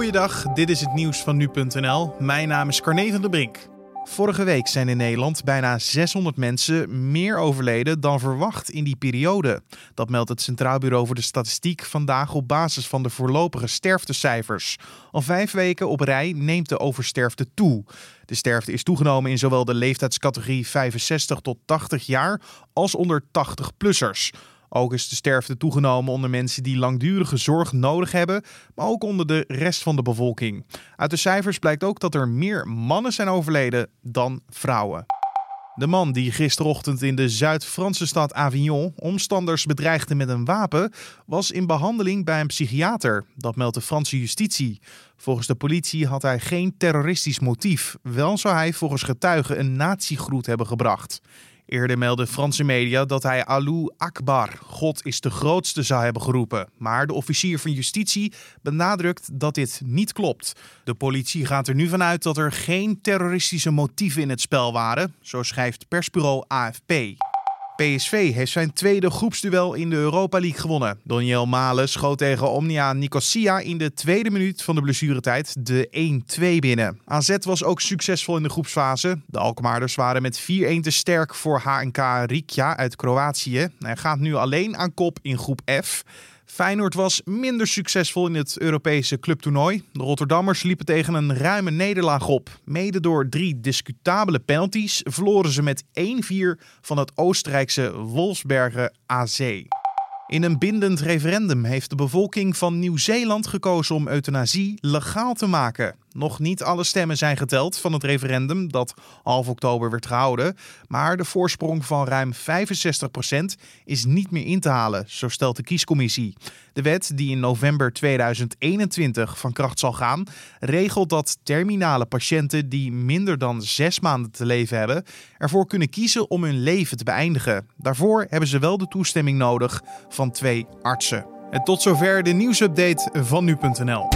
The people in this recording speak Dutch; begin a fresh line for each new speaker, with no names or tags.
Goeiedag, dit is het nieuws van nu.nl. Mijn naam is Carne van der Brink. Vorige week zijn in Nederland bijna 600 mensen meer overleden dan verwacht in die periode. Dat meldt het Centraal Bureau voor de Statistiek vandaag op basis van de voorlopige sterftecijfers. Al vijf weken op rij neemt de oversterfte toe. De sterfte is toegenomen in zowel de leeftijdscategorie 65 tot 80 jaar als onder 80-plussers. Ook is de sterfte toegenomen onder mensen die langdurige zorg nodig hebben, maar ook onder de rest van de bevolking. Uit de cijfers blijkt ook dat er meer mannen zijn overleden dan vrouwen. De man die gisterochtend in de Zuid-Franse stad Avignon omstanders bedreigde met een wapen, was in behandeling bij een psychiater. Dat meldt de Franse justitie. Volgens de politie had hij geen terroristisch motief. Wel zou hij volgens getuigen een natiegroet hebben gebracht. Eerder meldden Franse media dat hij Alou Akbar, God is de grootste, zou hebben geroepen. Maar de officier van justitie benadrukt dat dit niet klopt. De politie gaat er nu vanuit dat er geen terroristische motieven in het spel waren, zo schrijft persbureau AFP. PSV heeft zijn tweede groepsduel in de Europa League gewonnen. Daniel Malen schoot tegen Omnia Nicosia in de tweede minuut van de blessuretijd de 1-2 binnen. AZ was ook succesvol in de groepsfase. De Alkmaarders waren met 4-1 te sterk voor HNK Rijeka uit Kroatië. Hij gaat nu alleen aan kop in groep F. Feyenoord was minder succesvol in het Europese clubtoernooi. De Rotterdammers liepen tegen een ruime nederlaag op. Mede door drie discutabele penalties verloren ze met 1-4 van het Oostenrijkse Wolfsbergen AZ. In een bindend referendum heeft de bevolking van Nieuw-Zeeland gekozen om euthanasie legaal te maken. Nog niet alle stemmen zijn geteld van het referendum dat half oktober werd gehouden. Maar de voorsprong van ruim 65% is niet meer in te halen, zo stelt de kiescommissie. De wet, die in november 2021 van kracht zal gaan, regelt dat terminale patiënten die minder dan zes maanden te leven hebben, ervoor kunnen kiezen om hun leven te beëindigen. Daarvoor hebben ze wel de toestemming nodig van twee artsen. En tot zover de nieuwsupdate van nu.nl.